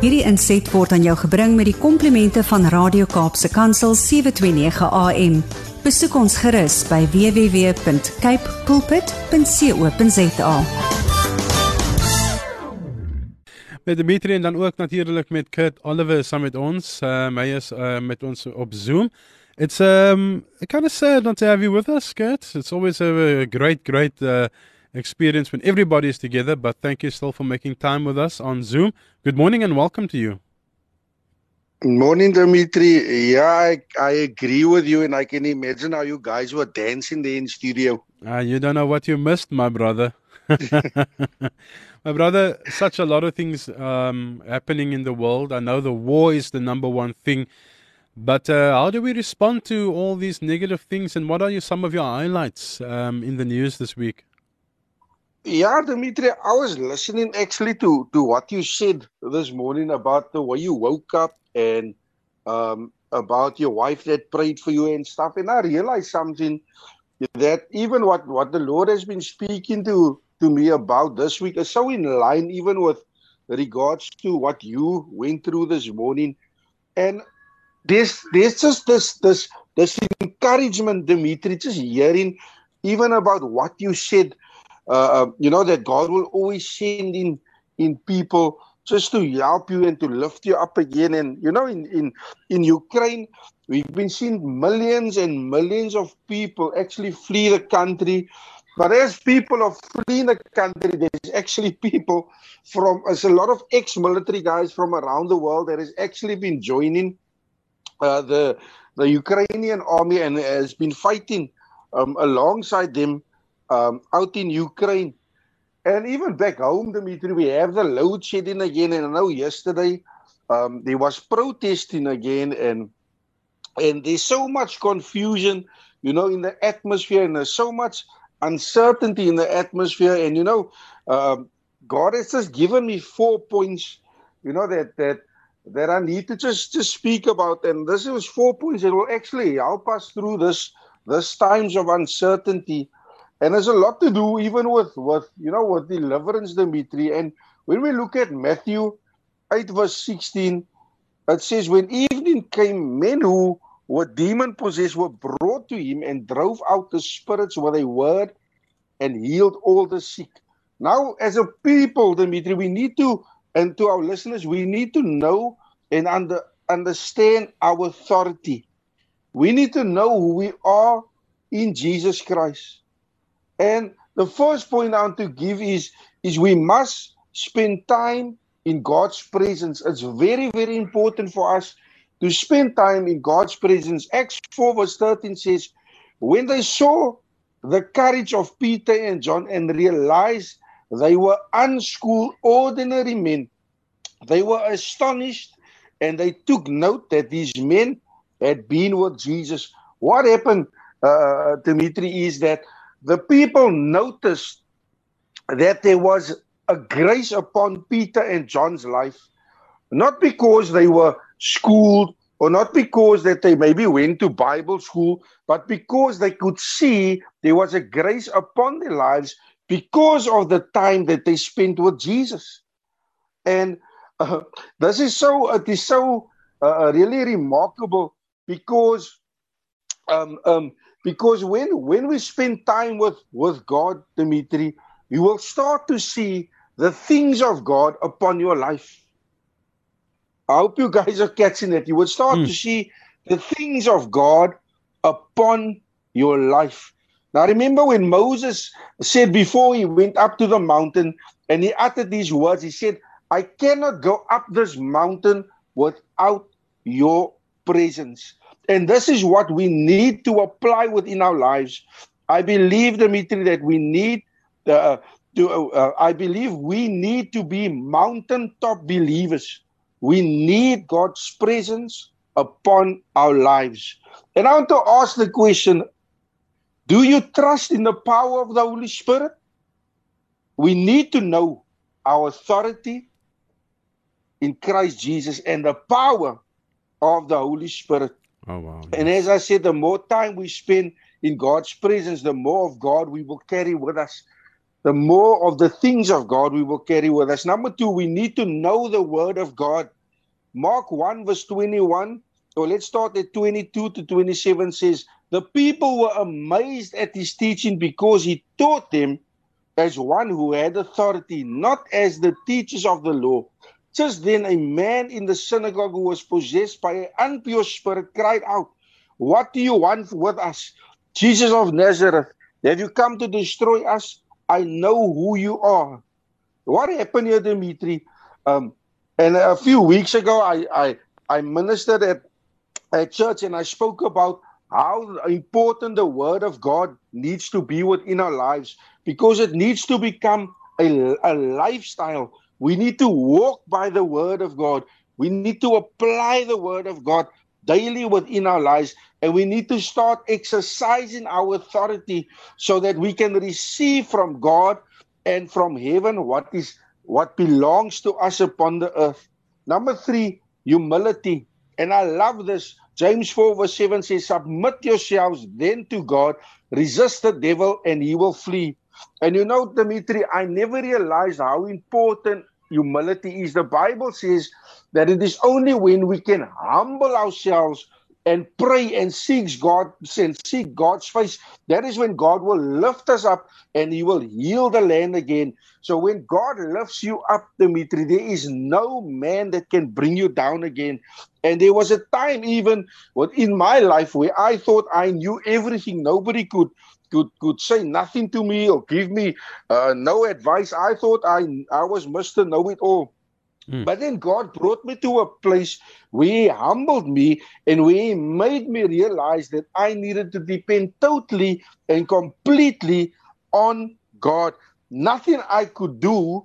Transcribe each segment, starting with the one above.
Hierdie inset word aan jou gebring met die komplimente van Radio Kaapse Kansel 729 AM. Besoek ons gerus by www.cape pulpit.co.za. Met Dimitri en dan ook natuurlik met Kurt Oliver saam met ons. Uh, hy is uh, met ons op Zoom. It's um kind of sad not to have you with us, Kurt. It's always a, a great great uh, experience when everybody is together. But thank you still for making time with us on Zoom. Good morning and welcome to you. Good morning, Dimitri. Yeah, I, I agree with you, and I can imagine how you guys were dancing there in studio. Uh, you don't know what you missed, my brother. my brother, such a lot of things um, happening in the world. I know the war is the number one thing. But uh, how do we respond to all these negative things, and what are you, some of your highlights um, in the news this week? Yeah, Dimitri, I was listening actually to to what you said this morning about the way you woke up and um, about your wife that prayed for you and stuff. And I realized something that even what what the Lord has been speaking to to me about this week is so in line even with regards to what you went through this morning. And there's there's just this this this encouragement, Dimitri, just hearing even about what you said uh, um, you know that God will always send in in people just to help you and to lift you up again. And you know, in in in Ukraine, we've been seeing millions and millions of people actually flee the country. But as people are fleeing the country, there's actually people from there's a lot of ex-military guys from around the world that has actually been joining uh, the the Ukrainian army and has been fighting um, alongside them um, out in Ukraine. And even back home, Dimitri, we have the load shedding again. And I know yesterday um, there was protesting again, and and there's so much confusion, you know, in the atmosphere, and there's so much uncertainty in the atmosphere. And you know, um, God has just given me four points, you know, that that that I need to just just speak about. And this is four points that will actually help us through this this times of uncertainty and there's a lot to do even with with you know with deliverance dimitri. And when we look at matthew 8 verse 16 it says when evening came men who were demon possessed were brought to him and drove out the spirits with a word and healed all the sick. Now as a people dimitri we need to and to our listeners we need to know and under, understand our authority. We need to know who we are in jesus christ and the first point I want to give is is we must spend time in God's presence. It's very, very important for us to spend time in God's presence. Acts 4 verse 13 says, When they saw the courage of Peter and John and realized they were unschooled, ordinary men, they were astonished and they took note that these men had been with Jesus. What happened, uh, Dimitri, is that the people noticed that there was a grace upon Peter and John's life, not because they were schooled or not because that they maybe went to Bible school, but because they could see there was a grace upon their lives because of the time that they spent with Jesus. And uh, this is so, it is so uh, really remarkable because um, um, because when when we spend time with with god dimitri you will start to see the things of god upon your life. I hope you guys are catching it. You will start mm. to see the things of god upon your life. Now remember when moses said before he went up to the mountain and he uttered these words he said i cannot go up this mountain without your presence and this is what we need to apply within our lives. I believe, Dimitri, that we need uh, to, uh, I believe we need to be mountaintop believers. We need God's presence upon our lives. And I want to ask the question Do you trust in the power of the Holy Spirit? We need to know our authority in Christ Jesus and the power of the Holy Spirit. Oh, wow. And as I said, the more time we spend in God's presence, the more of God we will carry with us. the more of the things of God we will carry with us. Number two, we need to know the word of God. Mark 1, verse 21, or let's start at 22 to 27 says, The people were amazed at his teaching because he taught them as one who had authority, not as the teachers of the law. Just then, a man in the synagogue who was possessed by an impure spirit cried out, What do you want with us? Jesus of Nazareth, have you come to destroy us? I know who you are. What happened here, Dimitri? Um, and a few weeks ago, I, I, I ministered at a church and I spoke about how important the word of God needs to be within our lives because it needs to become a, a lifestyle. We need to walk by the word of God. We need to apply the word of God daily within our lives and we need to start exercising our authority so that we can receive from God and from heaven what is what belongs to us upon the earth. Number 3, humility. And I love this. James 4 verse 7 says, Submit yourselves then to God, resist the devil, and he will flee. And you know, Dimitri, I never realized how important humility is. The Bible says that it is only when we can humble ourselves and pray and seek God and seek God's face. That is when God will lift us up and He will heal the land again. So when God lifts you up, Dimitri, there is no man that can bring you down again. And there was a time even in my life where I thought I knew everything. Nobody could could could say nothing to me or give me uh, no advice. I thought I I was Mr. Know It All. Mm. But then God brought me to a place where He humbled me and where He made me realize that I needed to depend totally and completely on God. Nothing I could do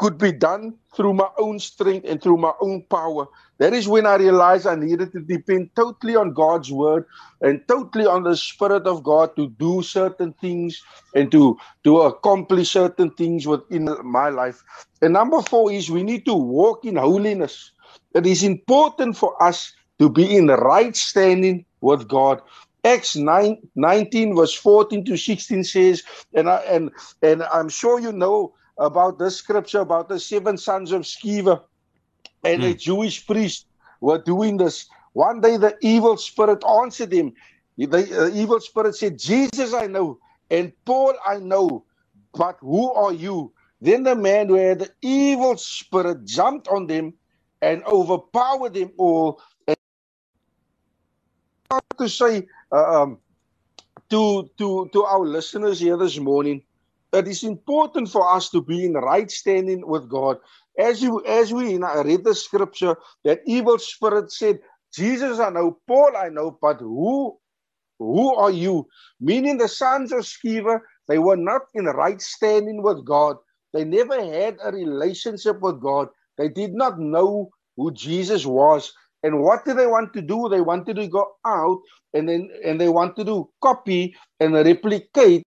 could be done through my own strength and through my own power. That is when I realized I needed to depend totally on God's word and totally on the Spirit of God to do certain things and to, to accomplish certain things within my life. And number four is we need to walk in holiness. It is important for us to be in the right standing with God. Acts 9, 19 verse 14 to 16 says, and I, and and I'm sure you know about this scripture about the seven sons of Sceva and mm. a Jewish priest were doing this. One day the evil spirit answered him. The uh, evil spirit said, Jesus I know, and Paul I know, but who are you? Then the man who had the evil spirit jumped on them and overpowered them all. And to say uh, um, to to to our listeners here this morning, it is important for us to be in right standing with God. As you as we read the scripture, that evil spirit said, Jesus I know, Paul I know, but who who are you? Meaning the sons of Sceva, they were not in right standing with God. They never had a relationship with God. They did not know who Jesus was. And what did they want to do? They wanted to go out and then and they wanted to do copy and replicate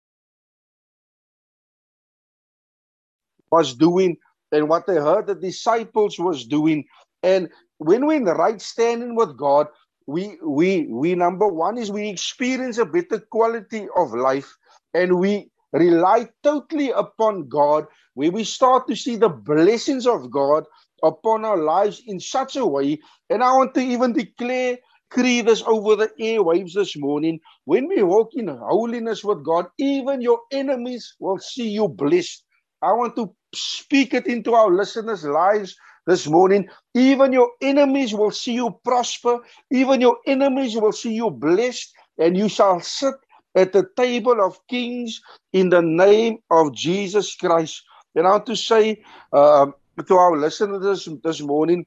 was doing and what they heard the disciples was doing. And when we're in the right standing with God, we we we number one is we experience a better quality of life and we rely totally upon God, where we start to see the blessings of God upon our lives in such a way. And I want to even declare creed this over the airwaves this morning. When we walk in holiness with God, even your enemies will see you blessed. I want to speak it into our listeners' lives this morning. Even your enemies will see you prosper. Even your enemies will see you blessed, and you shall sit at the table of kings in the name of Jesus Christ. And I want to say uh, to our listeners this, morning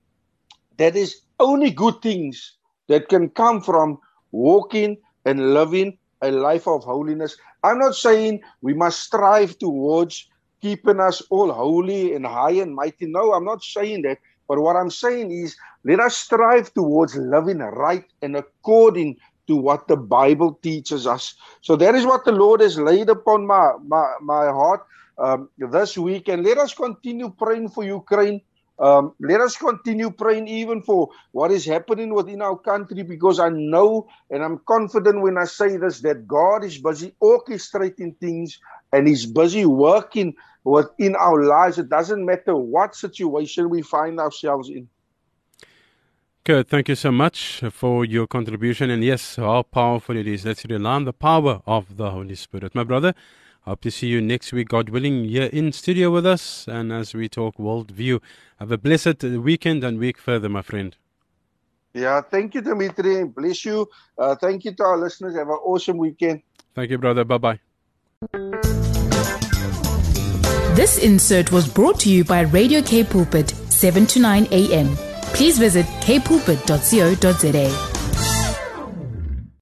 that is only good things that can come from walking and living a life of holiness. I'm not saying we must strive towards keeping us all holy and high and mighty. No, I'm not saying that. But what I'm saying is let us strive towards living right and according to what the Bible teaches us. So that is what the Lord has laid upon my, my, my heart um, this week. And let us continue praying for Ukraine. Um, let us continue praying even for what is happening within our country because I know and I'm confident when I say this that God is busy orchestrating things and He's busy working within our lives. It doesn't matter what situation we find ourselves in. Good. Thank you so much for your contribution. And yes, how powerful it is. Let's rely on the power of the Holy Spirit. My brother, hope to see you next week, God willing, here in studio with us. And as we talk worldview, have a blessed weekend and week further, my friend. Yeah, thank you, Dimitri. Bless you. Uh, thank you to our listeners. Have an awesome weekend. Thank you, brother. Bye bye. This insert was brought to you by Radio Cape Pulpit, 7 to 9 a.m. Please visit capepulpit.co.za.